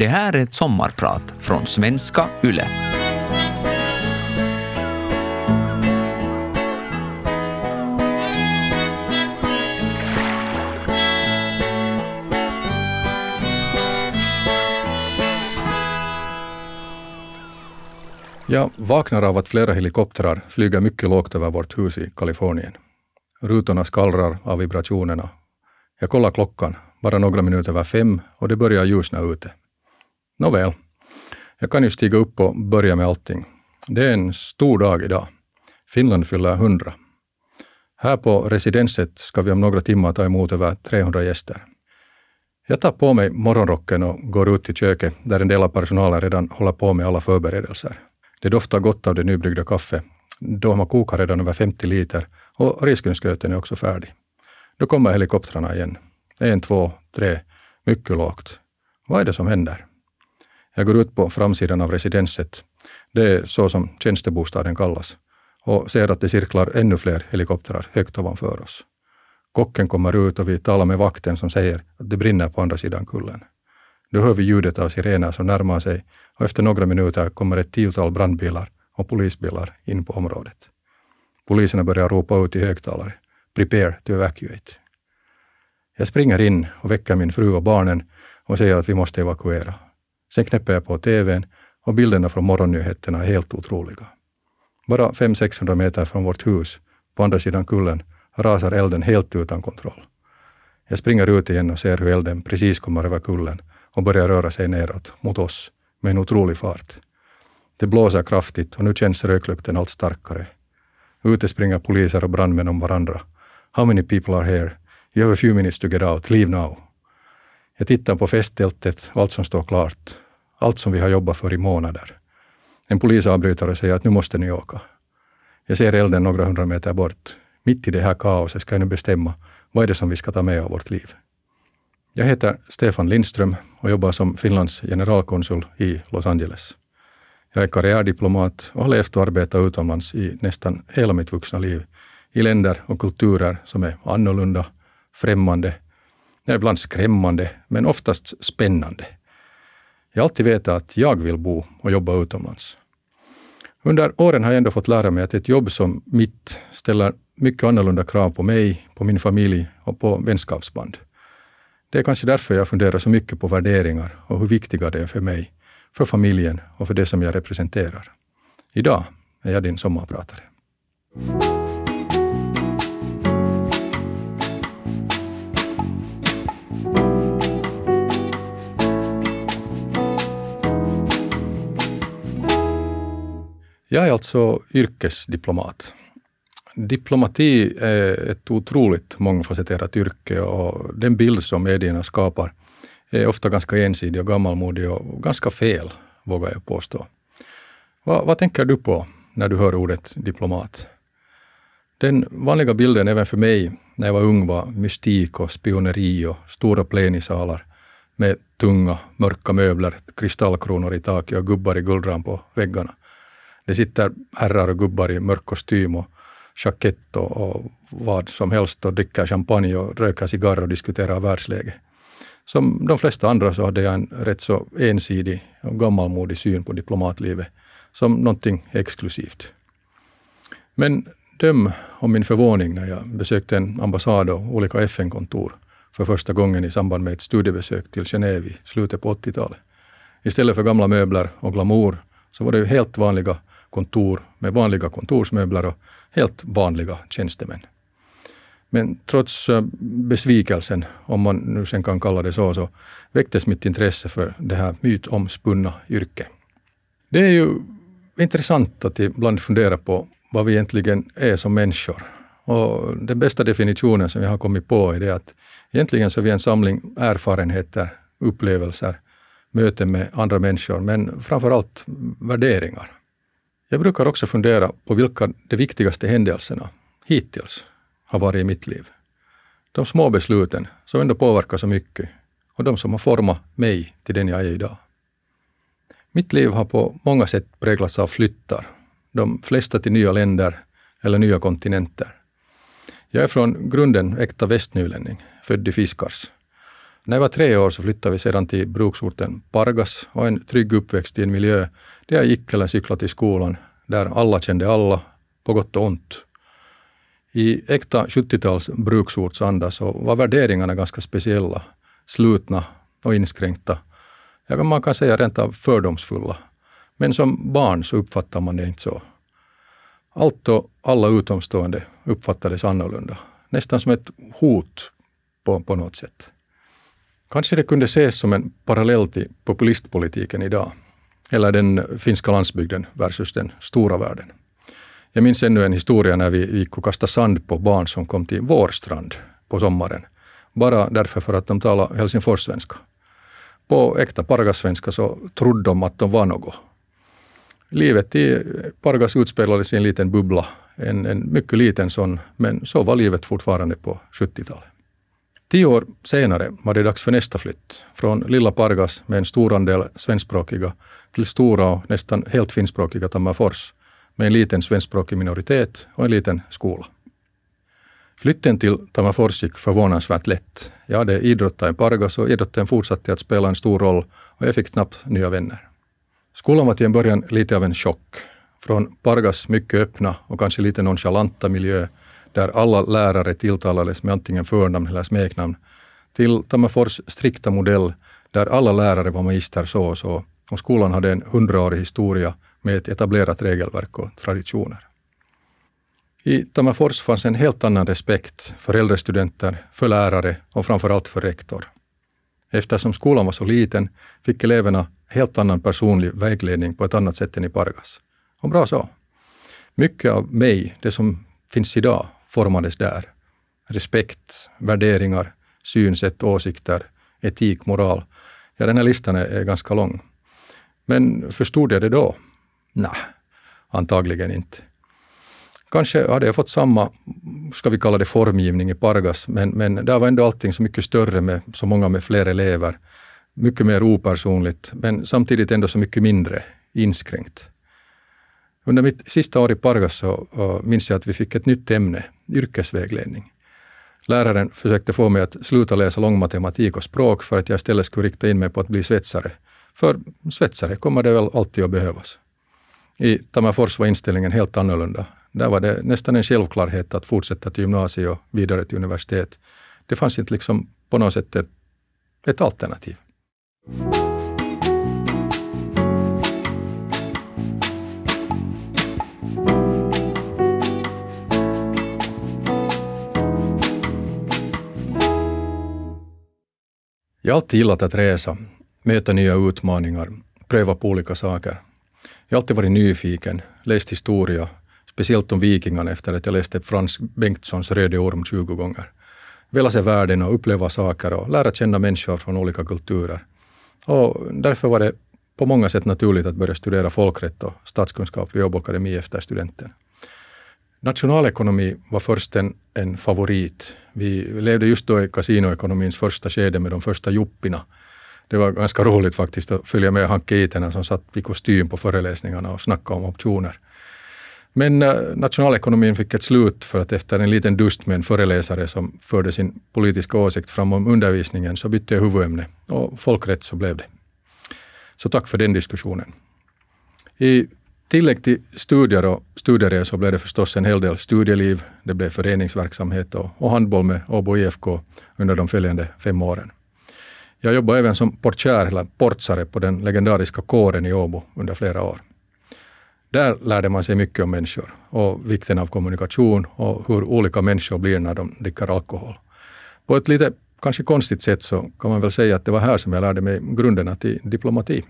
Det här är ett sommarprat från svenska YLE. Jag vaknar av att flera helikoptrar flyger mycket lågt över vårt hus i Kalifornien. Rutorna skallrar av vibrationerna. Jag kollar klockan, bara några minuter över fem och det börjar ljusna ute. Nåväl, jag kan ju stiga upp och börja med allting. Det är en stor dag idag. Finland fyller 100. Här på residenset ska vi om några timmar ta emot över 300 gäster. Jag tar på mig morgonrocken och går ut till köket där en del av personalen redan håller på med alla förberedelser. Det doftar gott av det nybryggda kaffe. De har kokat redan över 50 liter och risgrynsgröten är också färdig. Då kommer helikoptrarna igen. En, två, tre, mycket lågt. Vad är det som händer? Jag går ut på framsidan av residenset. Det är så som tjänstebostaden kallas och ser att det cirklar ännu fler helikoptrar högt ovanför oss. Kocken kommer ut och vi talar med vakten som säger att det brinner på andra sidan kullen. Då hör vi ljudet av sirener som närmar sig och efter några minuter kommer ett tiotal brandbilar och polisbilar in på området. Poliserna börjar ropa ut i högtalare. Prepare to evacuate. Jag springer in och väcker min fru och barnen och säger att vi måste evakuera. Sen knäpper jag på TVn och bilderna från morgonnyheterna är helt otroliga. Bara 500-600 meter från vårt hus, på andra sidan kullen, rasar elden helt utan kontroll. Jag springer ut igen och ser hur elden precis kommer över kullen och börjar röra sig neråt, mot oss, med en otrolig fart. Det blåser kraftigt och nu känns röklukten allt starkare. Ute springer poliser och brandmän om varandra. How many people are here? You have a few minutes to get out. Leave now. Jag tittar på festtältet och allt som står klart. Allt som vi har jobbat för i månader. En polis avbryter och säger att nu måste ni åka. Jag ser elden några hundra meter bort. Mitt i det här kaoset ska jag nu bestämma vad är det som vi ska ta med av vårt liv. Jag heter Stefan Lindström och jobbar som Finlands generalkonsul i Los Angeles. Jag är karriärdiplomat och har levt och arbetat utomlands i nästan hela mitt vuxna liv i länder och kulturer som är annorlunda, främmande, ibland skrämmande, men oftast spännande. Jag har alltid vetat att jag vill bo och jobba utomlands. Under åren har jag ändå fått lära mig att ett jobb som mitt ställer mycket annorlunda krav på mig, på min familj och på vänskapsband. Det är kanske därför jag funderar så mycket på värderingar och hur viktiga det är för mig, för familjen och för det som jag representerar. Idag är jag din sommarpratare. Jag är alltså yrkesdiplomat. Diplomati är ett otroligt mångfacetterat yrke och den bild som medierna skapar är ofta ganska ensidig och gammalmodig och ganska fel, vågar jag påstå. Vad, vad tänker du på när du hör ordet diplomat? Den vanliga bilden även för mig när jag var ung var mystik och spioneri och stora plenisalar med tunga, mörka möbler, kristallkronor i taket och gubbar i guldram på väggarna. Det sitter herrar och gubbar i mörk kostym och jackett och, och vad som helst och dricker champagne och röker cigarr och diskuterar världsläget. Som de flesta andra så hade jag en rätt så ensidig och gammalmodig syn på diplomatlivet som någonting exklusivt. Men döm om min förvåning när jag besökte en ambassad och olika FN-kontor för första gången i samband med ett studiebesök till Genève i slutet på 80-talet. Istället för gamla möbler och glamour så var det helt vanliga kontor med vanliga kontorsmöbler och helt vanliga tjänstemän. Men trots eh, besvikelsen, om man nu sen kan kalla det så, så väcktes mitt intresse för det här mytomspunna yrket. Det är ju intressant att ibland fundera på vad vi egentligen är som människor. Och den bästa definitionen som jag har kommit på är det att egentligen så är vi en samling erfarenheter, upplevelser, möten med andra människor, men framför allt värderingar. Jag brukar också fundera på vilka de viktigaste händelserna hittills har varit i mitt liv. De små besluten som ändå påverkar så mycket och de som har format mig till den jag är idag. Mitt liv har på många sätt präglats av flyttar, de flesta till nya länder eller nya kontinenter. Jag är från grunden äkta västnylänning, född i Fiskars. När jag var tre år så flyttade vi sedan till bruksorten Pargas och en trygg uppväxt i en miljö där jag gick eller cyklade till skolan, där alla kände alla, på gott och ont. I äkta 70-tals bruksortsanda så var värderingarna ganska speciella, slutna och inskränkta. Ja, man kan säga rent av fördomsfulla. Men som barn så uppfattar man det inte så. Allt och alla utomstående uppfattades annorlunda. Nästan som ett hot på, på något sätt. Kanske det kunde ses som en parallell till populistpolitiken idag. Eller den finska landsbygden versus den stora världen. Jag minns ännu en historia när vi gick och kastade sand på barn som kom till vår strand på sommaren. Bara därför för att de talade Helsingforssvenska. På äkta pargasvenska så trodde de att de var något. Livet i Pargas utspelades i en liten bubbla. En, en mycket liten sån, men så var livet fortfarande på 70-talet. Tio år senare var det dags för nästa flytt. Från lilla Pargas med en stor andel svenskspråkiga till stora och nästan helt finskspråkiga Tammerfors med en liten svenskspråkig minoritet och en liten skola. Flytten till Tammerfors gick förvånansvärt lätt. Jag hade idrottat i Pargas och idrotten fortsatte att spela en stor roll och jag fick snabbt nya vänner. Skolan var till en början lite av en chock. Från Pargas mycket öppna och kanske lite nonchalanta miljö där alla lärare tilltalades med antingen förnamn eller smeknamn, till Tammerfors strikta modell där alla lärare var magister så och så och skolan hade en hundraårig historia med ett etablerat regelverk och traditioner. I Tammerfors fanns en helt annan respekt för äldre studenter, för lärare och framförallt för rektor. Eftersom skolan var så liten fick eleverna helt annan personlig vägledning på ett annat sätt än i Pargas. Och bra så. Mycket av mig, det som finns idag, formades där. Respekt, värderingar, synsätt, åsikter, etik, moral. Ja, den här listan är, är ganska lång. Men förstod jag det då? Nej, antagligen inte. Kanske hade jag fått samma, ska vi kalla det formgivning i Pargas, men, men där var ändå allting så mycket större med så många med fler elever. Mycket mer opersonligt, men samtidigt ändå så mycket mindre inskränkt. Under mitt sista år i Pargas så uh, minns jag att vi fick ett nytt ämne, yrkesvägledning. Läraren försökte få mig att sluta läsa långmatematik och språk för att jag istället skulle rikta in mig på att bli svetsare. För svetsare kommer det väl alltid att behövas. I Tammerfors var inställningen helt annorlunda. Där var det nästan en självklarhet att fortsätta till gymnasiet och vidare till universitet. Det fanns inte liksom på något sätt ett, ett alternativ. Jag har alltid gillat att resa, möta nya utmaningar, pröva på olika saker. Jag har alltid varit nyfiken, läst historia, speciellt om vikingarna efter att jag läste Frans Bengtssons Röde orm 20 gånger. Velat se världen och uppleva saker och lära känna människor från olika kulturer. Och därför var det på många sätt naturligt att börja studera folkrätt och statskunskap vid Åbo Akademi efter studenten. Nationalekonomi var först en, en favorit. Vi levde just då i kasinoekonomins första skede med de första juppina. Det var ganska roligt faktiskt att följa med Hanke hankeiterna som satt i kostym på föreläsningarna och snackade om optioner. Men äh, nationalekonomin fick ett slut för att efter en liten dust med en föreläsare som förde sin politiska åsikt fram om undervisningen så bytte jag huvudämne och folkrätt så blev det. Så tack för den diskussionen. I tillägg till studier och studieresor blev det förstås en hel del studieliv. Det blev föreningsverksamhet och, och handboll med Åbo IFK under de följande fem åren. Jag jobbade även som portier eller portsare på den legendariska kåren i Åbo under flera år. Där lärde man sig mycket om människor och vikten av kommunikation och hur olika människor blir när de dricker alkohol. På ett lite kanske konstigt sätt så kan man väl säga att det var här som jag lärde mig grunderna till diplomati.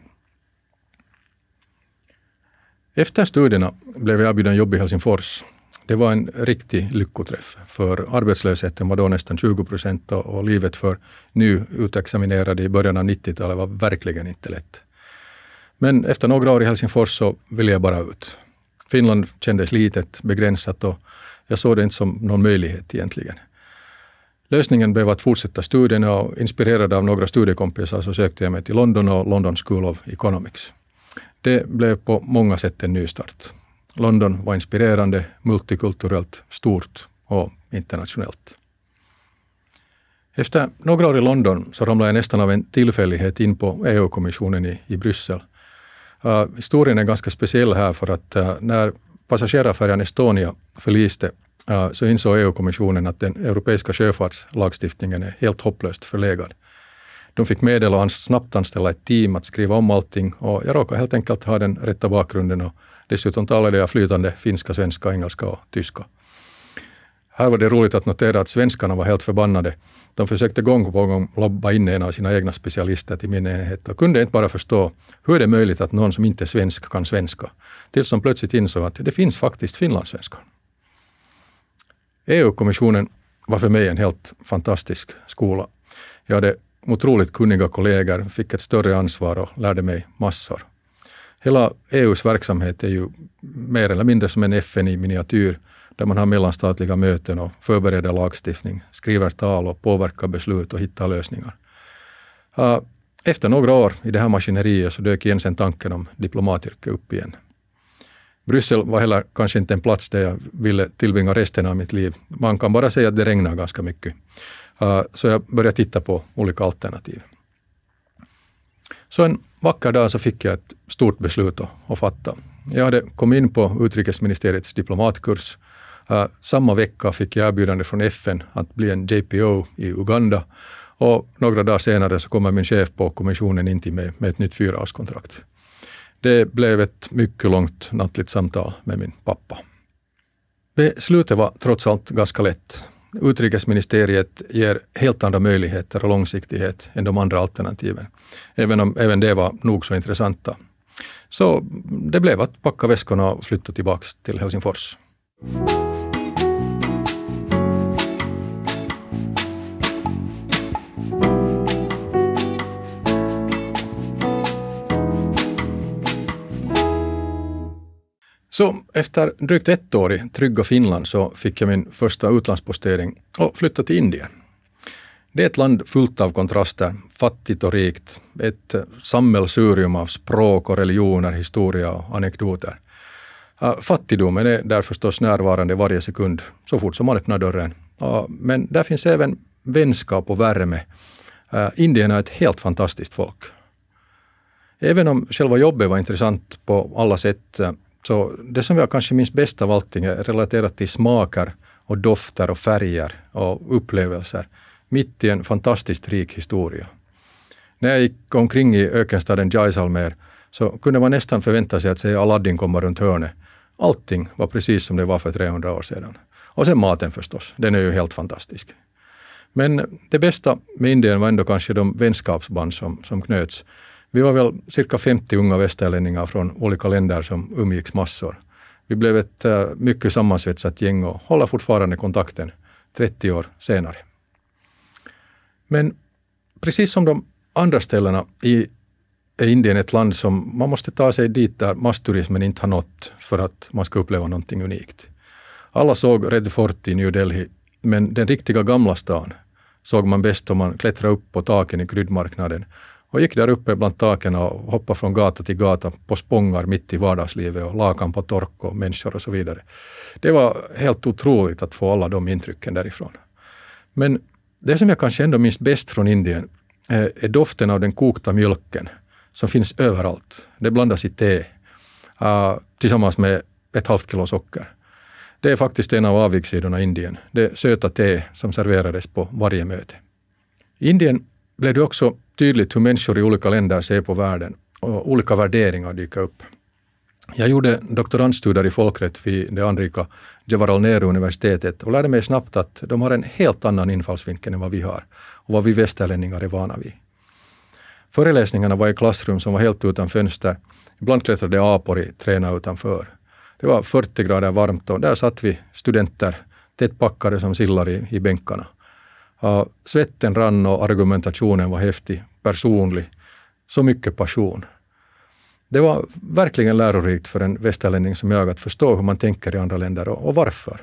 Efter studierna blev jag erbjuden jobb i Helsingfors. Det var en riktig lyckoträff, för arbetslösheten var då nästan 20 procent och livet för nyutexaminerade i början av 90-talet var verkligen inte lätt. Men efter några år i Helsingfors så ville jag bara ut. Finland kändes litet, begränsat och jag såg det inte som någon möjlighet egentligen. Lösningen blev att fortsätta studierna och inspirerad av några studiekompisar så sökte jag mig till London och London School of Economics. Det blev på många sätt en nystart. London var inspirerande, multikulturellt, stort och internationellt. Efter några år i London så ramlade jag nästan av en tillfällighet in på EU-kommissionen i, i Bryssel. Uh, historien är ganska speciell här för att uh, när passagerarfärjan Estonia förliste uh, så insåg EU-kommissionen att den europeiska sjöfartslagstiftningen är helt hopplöst förlegad. De fick medel att snabbt anställa ett team att skriva om allting och jag råkade helt enkelt ha den rätta bakgrunden och dessutom talade jag flytande finska, svenska, engelska och tyska. Här var det roligt att notera att svenskarna var helt förbannade. De försökte gång på gång lobba in en av sina egna specialister till min enhet och kunde inte bara förstå hur är det möjligt att någon som inte är svensk kan svenska. Tills de plötsligt insåg att det finns faktiskt finlandssvenskar. EU-kommissionen var för mig en helt fantastisk skola. Jag hade otroligt kunniga kollegor, fick ett större ansvar och lärde mig massor. Hela EUs verksamhet är ju mer eller mindre som en FN i miniatyr där man har mellanstatliga möten och förbereder lagstiftning, skriver tal och påverkar beslut och hittar lösningar. Efter några år i det här maskineriet så dök igen sen tanken om diplomatyrke upp igen. Bryssel var heller kanske inte en plats där jag ville tillbringa resten av mitt liv. Man kan bara säga att det regnar ganska mycket. Eh, så jag började titta på olika alternativ. Så en vacker dag så fick jag ett stort beslut att fatta. Jag hade kommit in på utrikesministeriets diplomatkurs eh, samma vecka fick jag erbjudande från FN att bli en JPO i Uganda och några dagar senare så kommer min chef på kommissionen in till mig med ett nytt fyraårskontrakt. Det blev ett mycket långt nattligt samtal med min pappa. Beslutet var trots allt ganska lätt. Utrikesministeriet ger helt andra möjligheter och långsiktighet än de andra alternativen, även om även det var nog så intressanta. Så det blev att packa väskorna och flytta tillbaka till Helsingfors. Så efter drygt ett år i trygga Finland så fick jag min första utlandspostering och flyttade till Indien. Det är ett land fullt av kontraster, fattigt och rikt. Ett sammelsurium av språk och religioner, historia och anekdoter. Fattigdomen är där förstås närvarande varje sekund, så fort som man öppnar dörren. Men där finns även vänskap och värme. Äh, Indien är ett helt fantastiskt folk. Även om själva jobbet var intressant på alla sätt äh, så det som jag kanske minns bäst av allting är relaterat till smaker och dofter och färger och upplevelser mitt i en fantastiskt rik historia. När jag gick omkring i ökenstaden Jaisalmer så kunde man nästan förvänta sig att se Aladdin komma runt hörnet. Allting var precis som det var för 300 år sedan. Och sen maten förstås, den är ju helt fantastisk. Men det bästa med Indien var ändå kanske de vänskapsband som, som knöts. Vi var väl cirka 50 unga västerlänningar från olika länder som umgicks massor. Vi blev ett eh, mycket sammansvetsat gäng och håller fortfarande kontakten 30 år senare. Men precis som de andra ställena i är Indien ett land som man måste ta sig dit där massturismen inte har nått för att man ska uppleva någonting unikt. Alla såg Red Fort i New Delhi, men den riktiga gamla stan såg man bäst om man klättrade upp på taken i kryddmarknaden och gick där uppe bland taken och hoppade från gata till gata på spångar mitt i vardagslivet och lakan på tork och människor och så vidare. Det var helt otroligt att få alla de intrycken därifrån. Men det som jag kanske ändå minns bäst från Indien eh, är doften av den kokta mjölken som finns överallt. Det blandas i te ah, tillsammans med ett halvt kilo socker. Det är faktiskt en av avigsidorna i Indien, det söta te som serverades på varje möte. I Indien blev det också tydligt hur människor i olika länder ser på världen och olika värderingar dyker upp. Jag gjorde doktorandstudier i folkrätt vid det anrika Jawaharlal Nehru-universitetet och lärde mig snabbt att de har en helt annan infallsvinkel än vad vi har och vad vi västerlänningar är vana vid. Föreläsningarna var i klassrum som var helt utan fönster. Ibland klättrade apor i träna utanför. Det var 40 grader varmt och där satt vi studenter tätt packade som sillar i, i bänkarna. Uh, svetten rann och argumentationen var häftig, personlig. Så mycket passion. Det var verkligen lärorikt för en västerlänning som jag att förstå hur man tänker i andra länder och, och varför.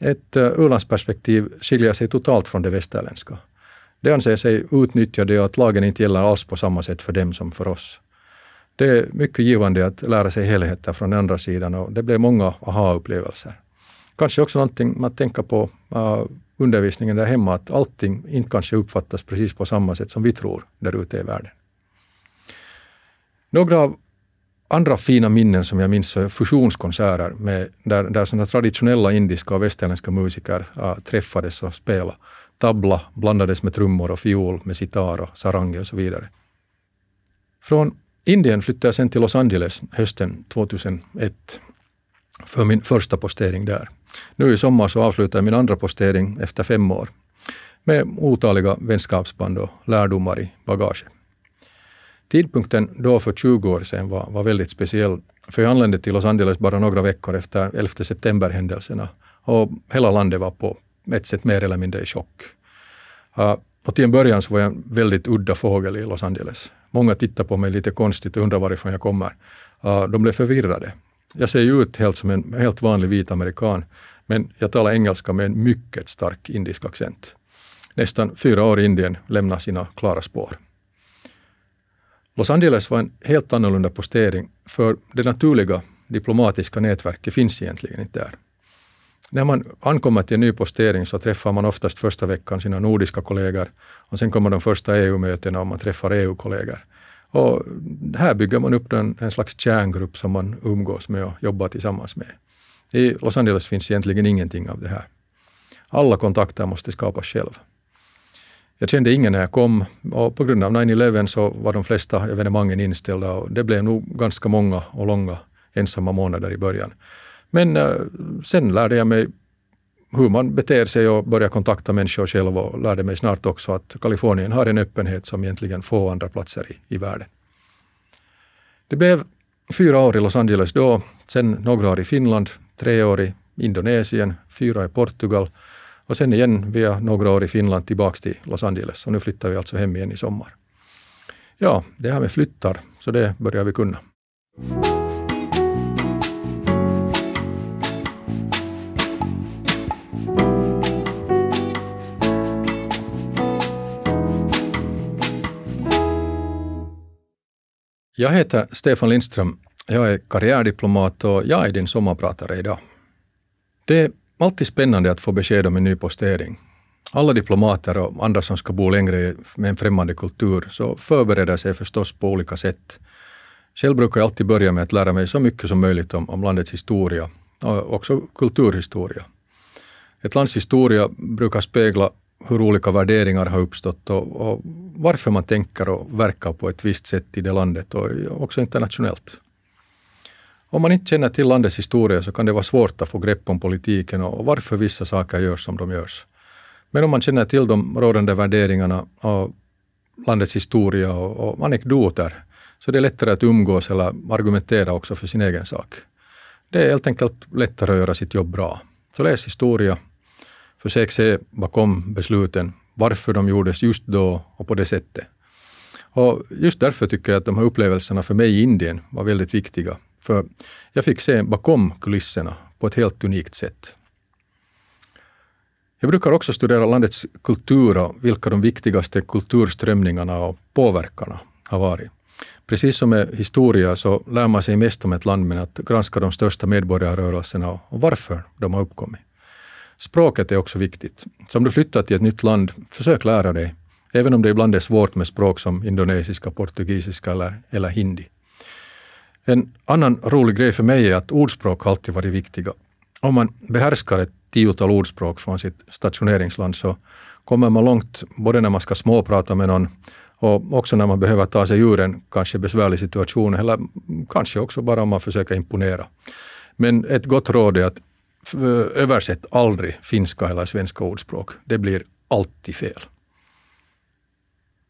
Ett uh, u-landsperspektiv skiljer sig totalt från det västerländska. Det anser sig utnyttjade och att lagen inte gäller alls på samma sätt för dem som för oss. Det är mycket givande att lära sig helheter från den andra sidan och det blev många aha-upplevelser. Kanske också någonting man tänker på uh, undervisningen där hemma att allting inte kanske uppfattas precis på samma sätt som vi tror där ute i världen. Några av andra fina minnen som jag minns är fusionskonserter med, där, där såna traditionella indiska och västerländska musiker äh, träffades och spelade. Tabla blandades med trummor och fiol med sitar och sarangi och så vidare. Från Indien flyttade jag sen till Los Angeles hösten 2001 för min första postering där. Nu i sommar så avslutar jag min andra postering efter fem år med otaliga vänskapsband och lärdomar i bagaget. Tidpunkten då för 20 år sedan var, var väldigt speciell, för jag anlände till Los Angeles bara några veckor efter 11 september-händelserna och hela landet var på ett sätt mer eller mindre i chock. Uh, och till en början så var jag en väldigt udda fågel i Los Angeles. Många tittade på mig lite konstigt och undrade varifrån jag kommer. Uh, de blev förvirrade. Jag ser ju ut helt som en helt vanlig vit amerikan, men jag talar engelska med en mycket stark indisk accent. Nästan fyra år i Indien lämnar sina klara spår. Los Angeles var en helt annorlunda postering, för det naturliga diplomatiska nätverket finns egentligen inte där. När man ankommer till en ny postering så träffar man oftast första veckan sina nordiska kollegor och sen kommer de första EU-mötena och man träffar EU-kollegor. Och här bygger man upp en, en slags kärngrupp som man umgås med och jobbar tillsammans med. I Los Angeles finns egentligen ingenting av det här. Alla kontakter måste skapas själv. Jag kände ingen när jag kom och på grund av 9-11 så var de flesta evenemangen inställda och det blev nog ganska många och långa ensamma månader i början. Men eh, sen lärde jag mig hur man beter sig och börjar kontakta människor själv och lärde mig snart också att Kalifornien har en öppenhet som egentligen få andra platser i, i världen. Det blev fyra år i Los Angeles då, sen några år i Finland, tre år i Indonesien, fyra i Portugal och sen igen via några år i Finland tillbaks till Los Angeles. Och nu flyttar vi alltså hem igen i sommar. Ja, det här med flyttar, så det börjar vi kunna. Jag heter Stefan Lindström. Jag är karriärdiplomat och jag är din sommarpratare idag. Det är alltid spännande att få besked om en ny postering. Alla diplomater och andra som ska bo längre med en främmande kultur så förbereder sig förstås på olika sätt. Själv brukar jag alltid börja med att lära mig så mycket som möjligt om, om landets historia och också kulturhistoria. Ett lands historia brukar spegla hur olika värderingar har uppstått och, och, varför man tänker och verkar på ett visst sätt i det landet och också internationellt. Om man inte känner till landets historia så kan det vara svårt att få grepp om politiken och varför vissa saker görs som de görs. Men om man känner till de rådande värderingarna och landets historia och, och anekdoter så det är lättare att umgås eller argumentera också för sin egen sak. Det är helt enkelt lättare att göra sitt jobb bra. Så läs historia, försök se bakom besluten, varför de gjordes just då och på det sättet. Och just därför tycker jag att de här upplevelserna för mig i Indien var väldigt viktiga. För jag fick se bakom kulisserna på ett helt unikt sätt. Jag brukar också studera landets kultur och vilka de viktigaste kulturströmningarna och påverkarna har varit. Precis som med historia så lär man sig mest om ett land med att granska de största medborgarrörelserna och varför de har uppkommit. Språket är också viktigt. Så om du flyttar till ett nytt land, försök lära dig, även om det ibland är svårt med språk som indonesiska, portugisiska eller, eller hindi. En annan rolig grej för mig är att ordspråk alltid varit viktiga. Om man behärskar ett tiotal ordspråk från sitt stationeringsland så kommer man långt både när man ska småprata med någon och också när man behöver ta sig ur en kanske besvärlig situation eller kanske också bara om man försöker imponera. Men ett gott råd är att översätt aldrig finska eller svenska ordspråk. Det blir alltid fel.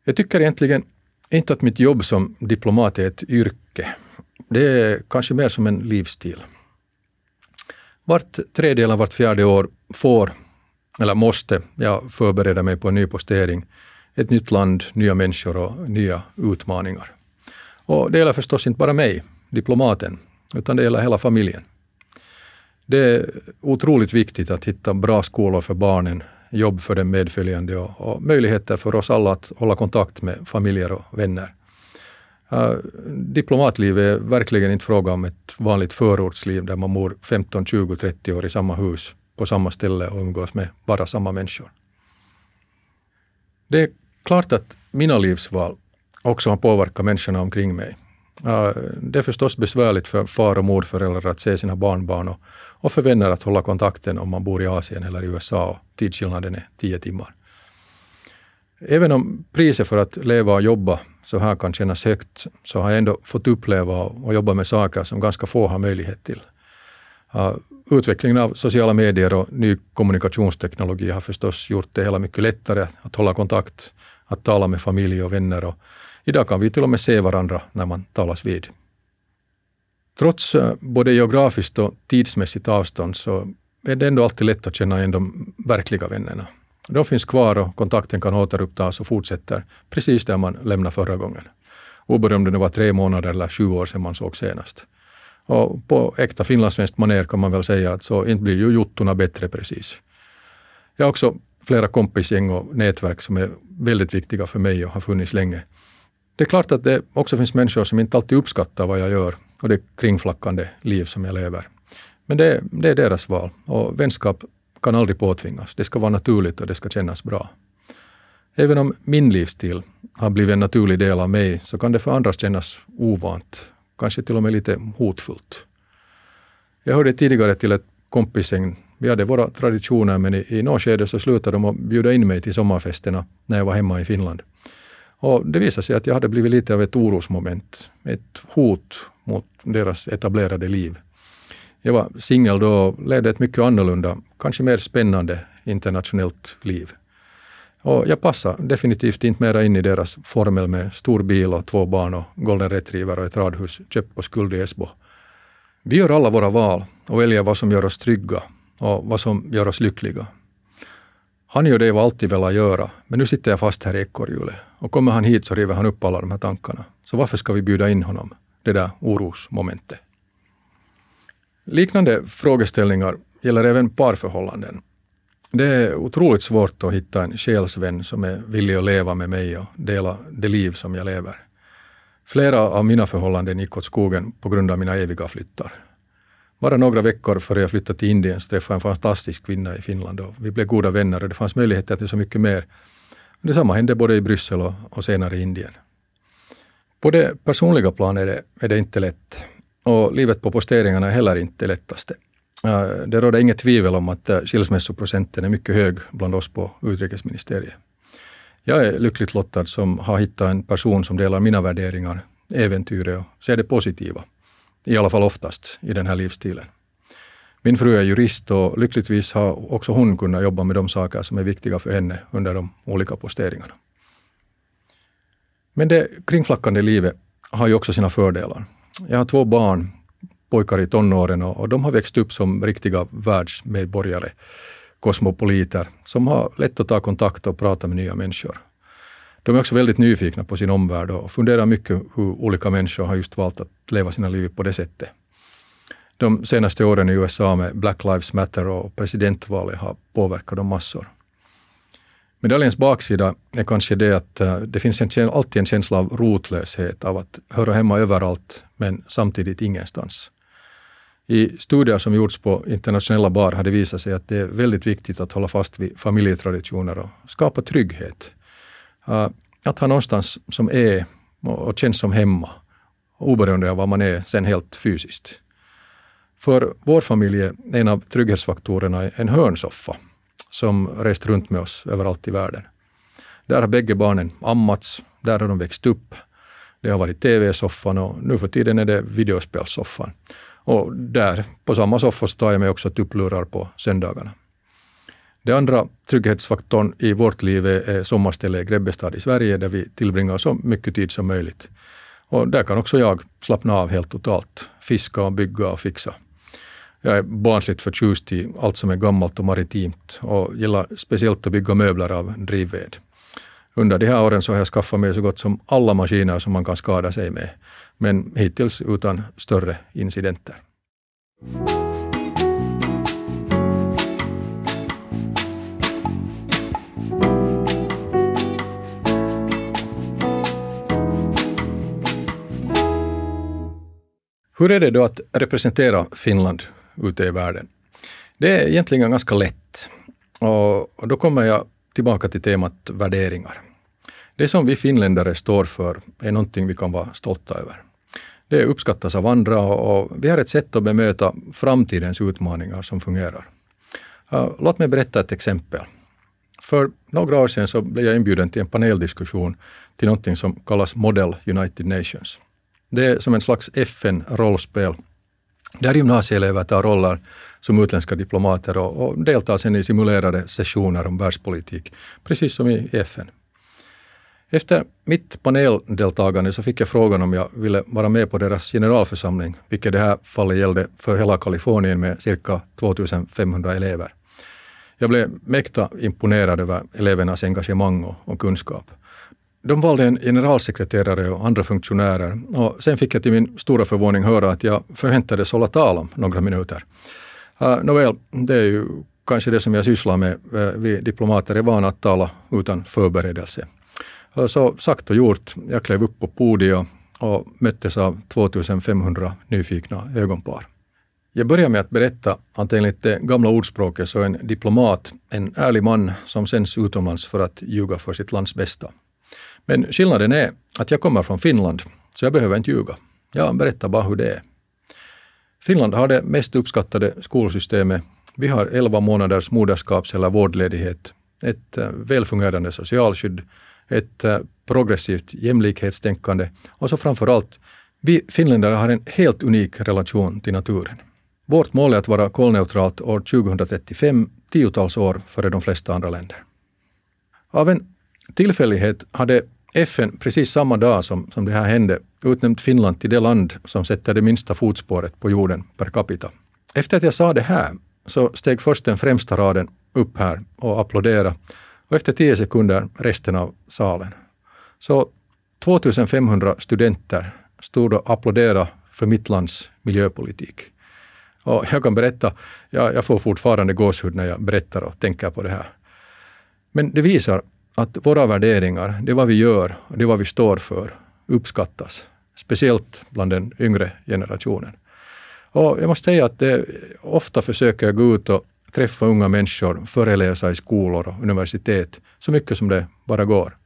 Jag tycker egentligen inte att mitt jobb som diplomat är ett yrke. Det är kanske mer som en livsstil. Vart tredje eller vart fjärde år får, eller måste, jag förbereda mig på en ny postering, ett nytt land, nya människor och nya utmaningar. Och det gäller förstås inte bara mig, diplomaten, utan det gäller hela familjen. Det är otroligt viktigt att hitta bra skolor för barnen, jobb för den medföljande och, och möjligheter för oss alla att hålla kontakt med familjer och vänner. Uh, diplomatliv är verkligen inte fråga om ett vanligt förortsliv där man bor 15, 20, 30 år i samma hus på samma ställe och umgås med bara samma människor. Det är klart att mina livsval också har påverkat människorna omkring mig. Det är förstås besvärligt för far och morföräldrar att se sina barnbarn och, och för vänner att hålla kontakten om man bor i Asien eller i USA och tidsskillnaden är tio timmar. Även om priset för att leva och jobba så här kan kännas högt, så har jag ändå fått uppleva och jobba med saker som ganska få har möjlighet till. Utvecklingen av sociala medier och ny kommunikationsteknologi har förstås gjort det hela mycket lättare att hålla kontakt, att tala med familj och vänner och idag kan vi till och med se varandra när man talas vid. Trots eh, både geografiskt och tidsmässigt avstånd så är det ändå alltid lätt att känna igen de verkliga vännerna. De finns kvar och kontakten kan återupptas och fortsätter precis där man lämnade förra gången. Oberoende om det var tre månader eller sju år sedan man såg senast. Och på äkta finlandssvenskt manér kan man väl säga att så inte blir ju jottorna bättre precis. Jag har också flera kompisgäng och nätverk som är väldigt viktiga för mig och har funnits länge. Det är klart att det också finns människor som inte alltid uppskattar vad jag gör och det kringflackande liv som jag lever. Men det, det är deras val och vänskap kan aldrig påtvingas. Det ska vara naturligt och det ska kännas bra. Även om min livsstil har blivit en naturlig del av mig så kan det för andra kännas ovant, kanske till och med lite hotfullt. Jag hörde tidigare till ett kompisgäng. Vi hade våra traditioner men i, i något skede så slutade de att bjuda in mig till sommarfesterna när jag var hemma i Finland. Och det visade sig att jag hade blivit lite av ett orosmoment, ett hot mot deras etablerade liv. Jag var singel då och ledde ett mycket annorlunda, kanske mer spännande internationellt liv. Och jag passade definitivt inte mera in i deras formel med stor bil och två barn och golden retriever och ett radhus köpt på skuld i Esbo. Vi gör alla våra val och väljer vad som gör oss trygga och vad som gör oss lyckliga. Han gör det jag alltid velat göra, men nu sitter jag fast här i ekorrhjulet och kommer han hit så river han upp alla de här tankarna. Så varför ska vi bjuda in honom? Det där orosmomentet. Liknande frågeställningar gäller även parförhållanden. Det är otroligt svårt att hitta en själsvän som är villig att leva med mig och dela det liv som jag lever. Flera av mina förhållanden gick åt skogen på grund av mina eviga flyttar. Bara några veckor före jag flyttade till Indien så träffade jag en fantastisk kvinna i Finland och vi blev goda vänner och det fanns möjligheter till så mycket mer. Detsamma hände både i Bryssel och, och senare i Indien. På det personliga planet är det, är det inte lätt. Och livet på posteringarna är heller inte det lättaste. Det råder inget tvivel om att eh, skilsmässoprocenten är mycket hög bland oss på utrikesministeriet. Jag är lyckligt lottad som har hittat en person som delar mina värderingar, äventyret och ser det positiva. I alla fall oftast i den här livsstilen. Min fru är jurist och lyckligtvis har också hon kunnat jobba med de saker som är viktiga för henne under de olika posteringarna. Men det kringflackande livet har ju också sina fördelar. Jag har två barn, pojkar i tonåren och, de har växt upp som riktiga världsmedborgare, kosmopoliter, som har lätt att ta kontakt och prata med nya människor. De är också väldigt nyfikna på sin omvärld och funderar mycket hur olika människor har just valt att leva sina liv på det sättet. De senaste åren i USA med Black Lives Matter och presidentvalet har påverkat dem massor. Medaljens baksida är kanske det att eh, det finns en, alltid en känsla av rotlöshet, av att höra hemma överallt men samtidigt ingenstans. I studier som gjorts på internationella bar har det visat sig att det är väldigt viktigt att hålla fast vid familjetraditioner och skapa trygghet. Uh, att ha någonstans som är och, och känns som hemma, oberoende av var man är sen helt fysiskt. För vår familj är en av trygghetsfaktorerna en hörnsoffa som rest runt med oss överallt i världen. Där har bägge barnen ammats, där har de växt upp. Det har varit TV-soffan och nu för tiden är det videospelssoffan. Och där, på samma soffa, så tar jag mig också tupplurar på söndagarna. Den andra trygghetsfaktorn i vårt liv är sommarstället Grebbestad i Sverige, där vi tillbringar så mycket tid som möjligt. Och där kan också jag slappna av helt totalt, fiska och bygga och fixa. Jag är barnsligt förtjust i allt som är gammalt och maritimt och gillar speciellt att bygga möbler av drivved. Under de här åren så har jag skaffat mig så gott som alla maskiner som man kan skada sig med, men hittills utan större incidenter. Hur är det då att representera Finland ute i världen. Det är egentligen ganska lätt. Och då kommer jag tillbaka till temat värderingar. Det som vi finländare står för är någonting vi kan vara stolta över. Det uppskattas av andra och vi har ett sätt att bemöta framtidens utmaningar som fungerar. Låt mig berätta ett exempel. För några år sedan så blev jag inbjuden till en paneldiskussion till någonting som kallas Model United Nations. Det är som en slags FN-rollspel där gymnasieelever tar roller som utländska diplomater och, och deltar sen i simulerade sessioner om världspolitik, precis som i FN. Efter mitt paneldeltagande så fick jag frågan om jag ville vara med på deras generalförsamling, vilket det här fallet gällde för hela Kalifornien med cirka 2500 elever. Jag blev mäkta imponerad över elevernas engagemang och, och kunskap. De valde en generalsekreterare och andra funktionärer och sen fick jag till min stora förvåning höra att jag förväntades hålla tal om några minuter. Uh, Nåväl, det är ju kanske det som jag sysslar med. Uh, vi diplomater är vana att tala utan förberedelse. Uh, så sagt och gjort, jag klev upp på podiet och möttes av 2500 nyfikna ögonpar. Jag börjar med att berätta att enligt det gamla ordspråket så är en diplomat en ärlig man som sänds utomlands för att ljuga för sitt lands bästa. Men skillnaden är att jag kommer från Finland, så jag behöver inte ljuga. Jag berättar bara hur det är. Finland har det mest uppskattade skolsystemet. Vi har 11 månaders moderskaps eller vårdledighet, ett eh, välfungerande socialskydd, ett eh, progressivt jämlikhetstänkande och så framför allt, vi finländare har en helt unik relation till naturen. Vårt mål är att vara kolneutralt år 2035, tiotals år före de flesta andra länder. Av en tillfällighet hade FN precis samma dag som, som det här hände utnämnt Finland till det land som sätter det minsta fotspåret på jorden per capita. Efter att jag sa det här så steg först den främsta raden upp här och applåderade och efter tio sekunder resten av salen. Så 2500 studenter stod och applåderade för mitt lands miljöpolitik. Och jag kan berätta, jag, jag får fortfarande gåshud när jag berättar och tänker på det här. Men det visar att våra värderingar, det vad vi gör och det vad vi står för, uppskattas. Speciellt bland den yngre generationen. Och jag måste säga att det, ofta försöker jag gå ut och träffa unga människor, föreläsa i skolor och universitet, så mycket som det bara går.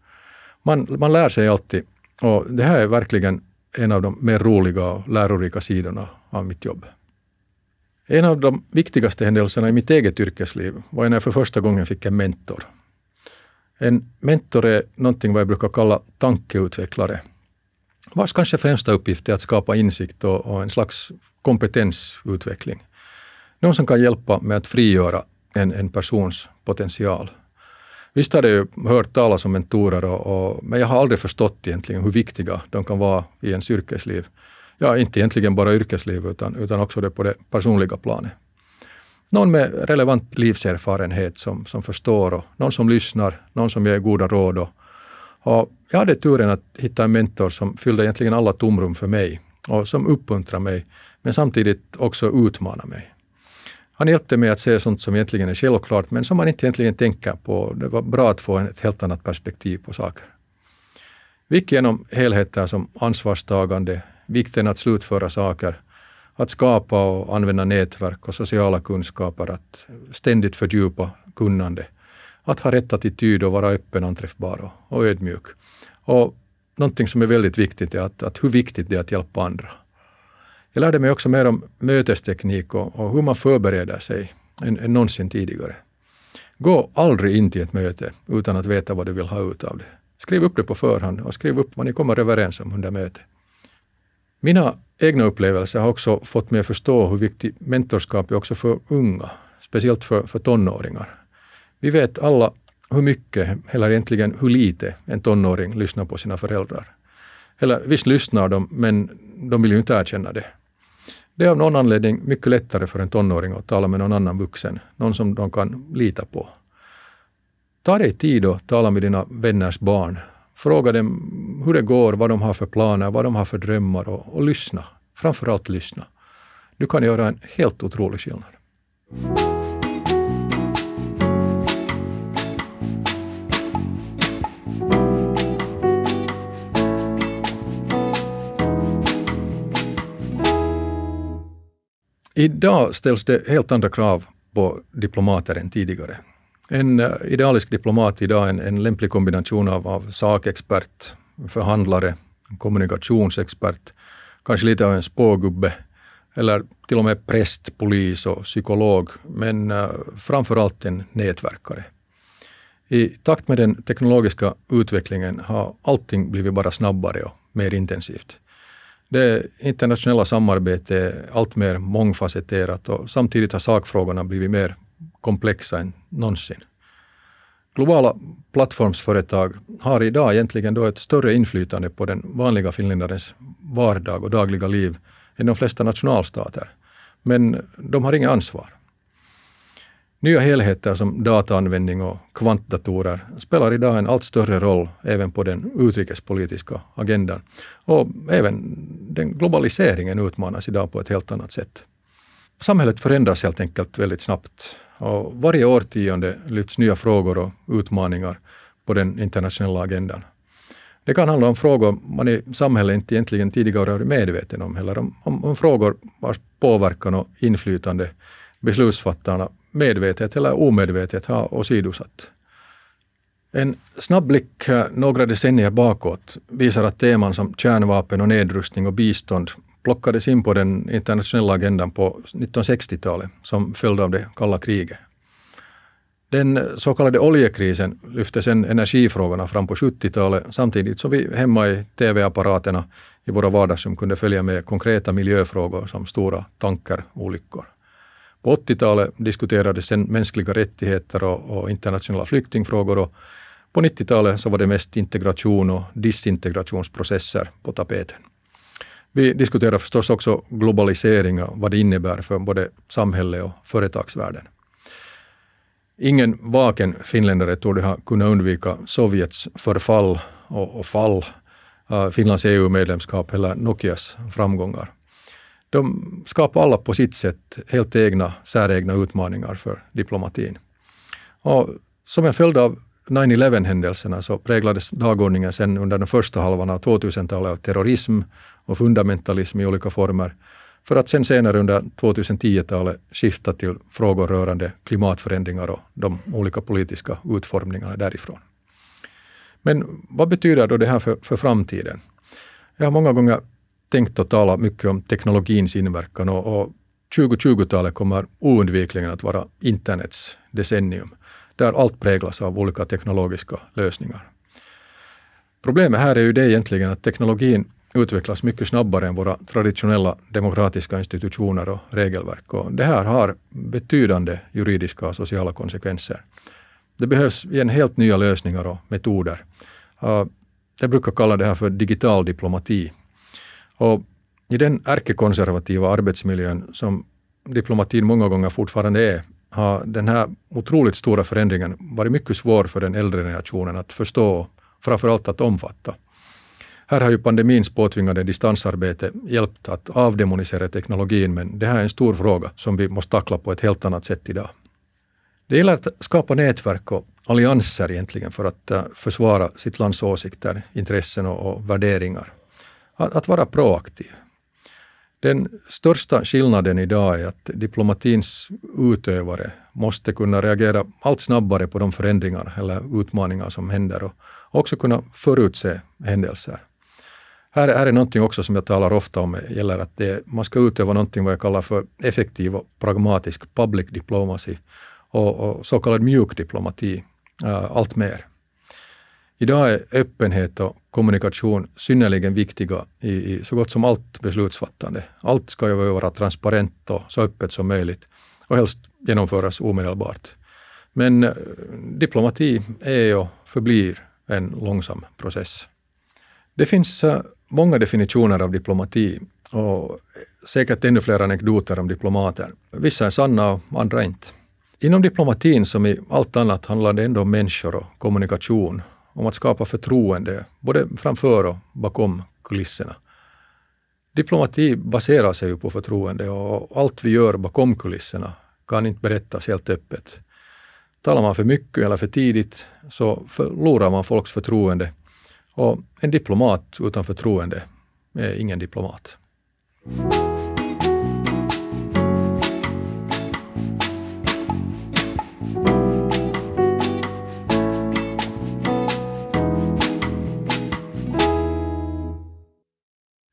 Man, man lär sig alltid och det här är verkligen en av de mer roliga och lärorika sidorna av mitt jobb. En av de viktigaste händelserna i mitt eget yrkesliv var när jag för första gången fick en mentor. En mentor är någonting vad jag brukar kalla tankeutvecklare, vars kanske främsta uppgift är att skapa insikt och, och en slags kompetensutveckling. Någon som kan hjälpa med att frigöra en, en persons potential. Visst har jag hört talas om mentorer, och, och, men jag har aldrig förstått egentligen hur viktiga de kan vara i ens yrkesliv. Ja, inte egentligen bara yrkesliv, utan, utan också det på det personliga planet någon med relevant livserfarenhet som, som förstår och någon som lyssnar, någon som ger goda råd. Och, och jag hade turen att hitta en mentor som fyllde egentligen alla tomrum för mig och som uppmuntrar mig, men samtidigt också utmanar mig. Han hjälpte mig att se sånt som egentligen är självklart, men som man inte egentligen tänker på. Det var bra att få ett helt annat perspektiv på saker. Vi gick igenom helheter som ansvarstagande, vikten att slutföra saker, att skapa och använda nätverk och sociala kunskaper, att ständigt fördjupa kunnande, att ha rätt attityd och vara öppen, anträffbar och, och ödmjuk. Och någonting som är väldigt viktigt är att, att hur viktigt det är att hjälpa andra. Jag lärde mig också mer om mötesteknik och, och hur man förbereder sig än, än någonsin tidigare. Gå aldrig in till ett möte utan att veta vad du vill ha ut av det. Skriv upp det på förhand och skriv upp vad ni kommer överens om under mötet. Mina egna upplevelser har också fått mig att förstå hur viktigt mentorskap är också för unga, speciellt för, för tonåringar. Vi vet alla hur mycket, eller egentligen hur lite, en tonåring lyssnar på sina föräldrar. Eller visst lyssnar de, men de vill ju inte erkänna det. Det är av någon anledning mycket lättare för en tonåring att tala med någon annan vuxen, någon som de kan lita på. Ta dig tid att tala med dina vänners barn Fråga dem hur det går, vad de har för planer, vad de har för drömmar och, och lyssna. Framförallt lyssna. Du kan göra en helt otrolig skillnad. Idag ställs det helt andra krav på diplomater än tidigare. En eh, idealisk diplomat idag är en, en lämplig kombination av, av sakexpert, förhandlare, kommunikationsexpert, kanske lite av en spågubbe, eller till och med präst, polis och psykolog, men eh, framför allt en nätverkare. I takt med den teknologiska utvecklingen har allting blivit bara snabbare och mer intensivt. Det internationella samarbetet är allt mer mångfacetterat och samtidigt har sakfrågorna blivit mer komplexa än någonsin. Globala plattformsföretag har idag egentligen då ett större inflytande på den vanliga finländarens vardag och dagliga liv än de flesta nationalstater. Men de har inget ansvar. Nya helheter som dataanvändning och kvantdatorer spelar idag en allt större roll även på den utrikespolitiska agendan. Och även den globaliseringen utmanas idag på ett helt annat sätt. Samhället förändras helt enkelt väldigt snabbt och varje årtionde lyfts nya frågor och utmaningar på den internationella agendan. Det kan handla om frågor man i samhället inte egentligen tidigare varit medveten om, eller om, om, om frågor vars påverkan och inflytande beslutsfattarna medvetet eller omedvetet har åsidosatt. En snabb blick några decennier bakåt visar att teman som kärnvapen och nedrustning och bistånd plockades in på den internationella agendan på 1960-talet som följd av det kalla kriget. Den så kallade oljekrisen lyfte sen energifrågorna fram på 70-talet samtidigt som vi hemma i TV-apparaterna i våra vardagsrum kunde följa med konkreta miljöfrågor som stora tankerolyckor. På 80-talet diskuterades sen mänskliga rättigheter och, och internationella flyktingfrågor och på 90-talet så var det mest integration och disintegrationsprocesser på tapeten. Vi diskuterar förstås också globalisering och vad det innebär för både samhälle och företagsvärlden. Ingen vaken finländare torde ha kunnat undvika Sovjets förfall och, och fall, äh, Finlands EU-medlemskap eller Nokias framgångar de skapar alla på sitt sätt helt egna, säregna utmaningar för diplomatin. Och som en följd av 9-11-händelserna så präglades dagordningen sen under den första halvan av 2000-talet av terrorism och fundamentalism i olika former, för att sen senare under 2010-talet skifta till frågor rörande klimatförändringar och de olika politiska utformningarna därifrån. Men vad betyder då det här för, för framtiden? Jag har många gånger tänkt och talat mycket om teknologins inverkan och, och 2020-talet kommer oundvikligen att vara internets decennium, där allt präglas av olika teknologiska lösningar. Problemet här är ju det egentligen att teknologin utvecklas mycket snabbare än våra traditionella demokratiska institutioner och regelverk. Och det här har betydande juridiska och sociala konsekvenser. Det behövs igen helt nya lösningar och metoder. Jag brukar kalla det här för digital diplomati. Och I den ärkekonservativa arbetsmiljön som diplomatin många gånger fortfarande är, har den här otroligt stora förändringen varit mycket svår för den äldre generationen att förstå, framförallt att omfatta. Här har ju pandemins påtvingade distansarbete hjälpt att avdemonisera teknologin, men det här är en stor fråga som vi måste tackla på ett helt annat sätt idag. Det gäller att skapa nätverk och allianser egentligen för att eh, försvara sitt lands åsikter, intressen och, och värderingar att, att vara proaktiv. Den största skillnaden idag är att diplomatins utövare måste kunna reagera allt snabbare på de förändringar eller utmaningar som händer och också kunna förutse händelser. Här, här är någonting också som jag talar ofta om, gäller att det, man ska utöva någonting vad jag kallar för effektiv och pragmatisk public diplomacy och, och så kallad mjuk diplomati äh, allt mer. Idag är öppenhet och kommunikation synnerligen viktiga i, i så gott som allt beslutsfattande. Allt ska ju vara transparent och så öppet som möjligt och helst genomföras omedelbart. Men eh, diplomati är och förblir en långsam process. Det finns eh, många definitioner av diplomati och säkert ännu fler anekdoter om diplomater. Vissa är sanna och andra inte. Inom diplomatin som i allt annat handlar det ändå om människor och kommunikation om att skapa förtroende, både framför och bakom kulisserna. Diplomati baserar sig ju på förtroende och allt vi gör bakom kulisserna kan inte berättas helt öppet. Talar man för mycket eller för tidigt så förlorar man folks förtroende och en diplomat utan förtroende är ingen diplomat.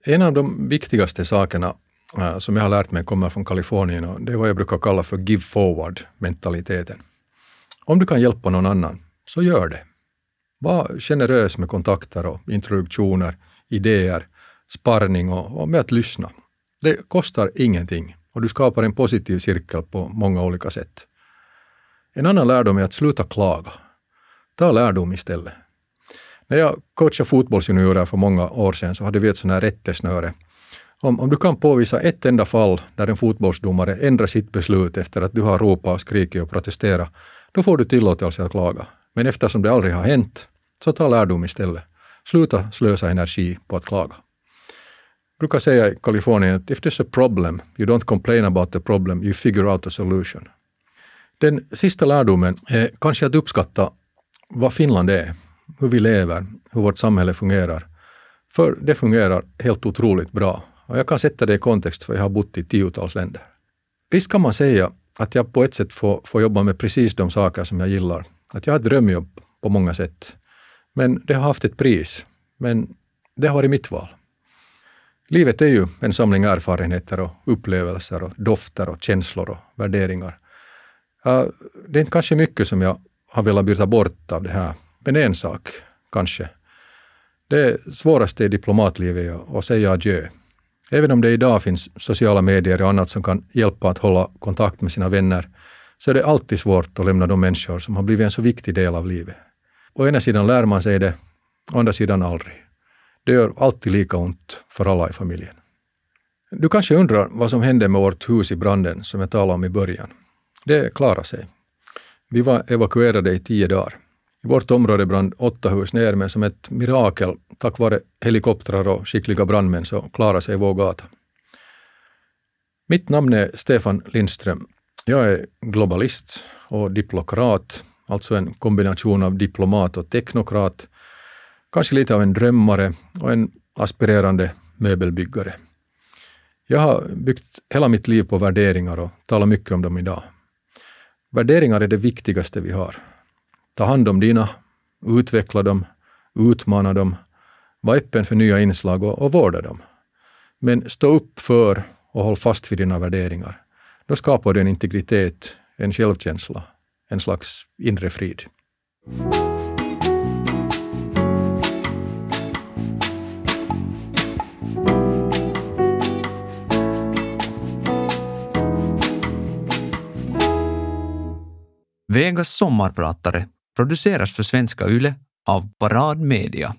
En av de viktigaste sakerna äh, som jag har lärt mig kommer från Kalifornien och det är vad jag brukar kalla för give forward-mentaliteten. Om du kan hjälpa någon annan, så gör det. Var generös med kontakter och introduktioner, idéer, sparring och, och med att lyssna. Det kostar ingenting och du skapar en positiv cirkel på många olika sätt. En annan lärdom är att sluta klaga. Ta lärdom istället. När jag coachade fotbollsjuniorer för många år sedan så hade vi ett sånt här rättesnöre. Om, om du kan påvisa ett enda fall där en fotbollsdomare ändrar sitt beslut efter att du har ropat och skrikit och protesterat, då får du tillåtelse att klaga. Men eftersom det aldrig har hänt, så ta lärdom istället. Sluta slösa energi på att klaga. Jag brukar säga i Kalifornien att if there's a problem, you don't complain about the problem, you figure out a solution. Den sista lärdomen är kanske att uppskatta vad Finland är, hur vi lever, hur vårt samhälle fungerar. För det fungerar helt otroligt bra. Och jag kan sätta det i kontext, för jag har bott i tiotals länder. Visst kan man säga att jag på ett sätt får, får jobba med precis de saker som jag gillar. Att jag har ett drömjobb på många sätt. Men det har haft ett pris. Men det har varit mitt val. Livet är ju en samling erfarenheter och upplevelser och dofter och känslor och värderingar. Det är inte kanske mycket som jag har velat byta bort av det här, men en sak kanske. Det svåraste i diplomatlivet är att säga adjö. Även om det idag finns sociala medier och annat som kan hjälpa att hålla kontakt med sina vänner, så är det alltid svårt att lämna de människor som har blivit en så viktig del av livet. Å ena sidan lär man sig det, å andra sidan aldrig. Det gör alltid lika ont för alla i familjen. Du kanske undrar vad som hände med vårt hus i branden som jag talade om i början. Det klarade sig. Vi var evakuerade i tio dagar. I vårt område brann åtta hus ner, men som ett mirakel, tack vare helikoptrar och skickliga brandmän, så klarade sig vår gata. Mitt namn är Stefan Lindström. Jag är globalist och diplokrat, alltså en kombination av diplomat och teknokrat, kanske lite av en drömmare och en aspirerande möbelbyggare. Jag har byggt hela mitt liv på värderingar och talar mycket om dem idag. Värderingar är det viktigaste vi har. Ta hand om dina, utveckla dem, utmana dem, var öppen för nya inslag och, och vårda dem. Men stå upp för och håll fast vid dina värderingar. Då skapar du en integritet, en självkänsla, en slags inre frid. Vegas sommarpratare produceras för Svenska Yle av Parad Media.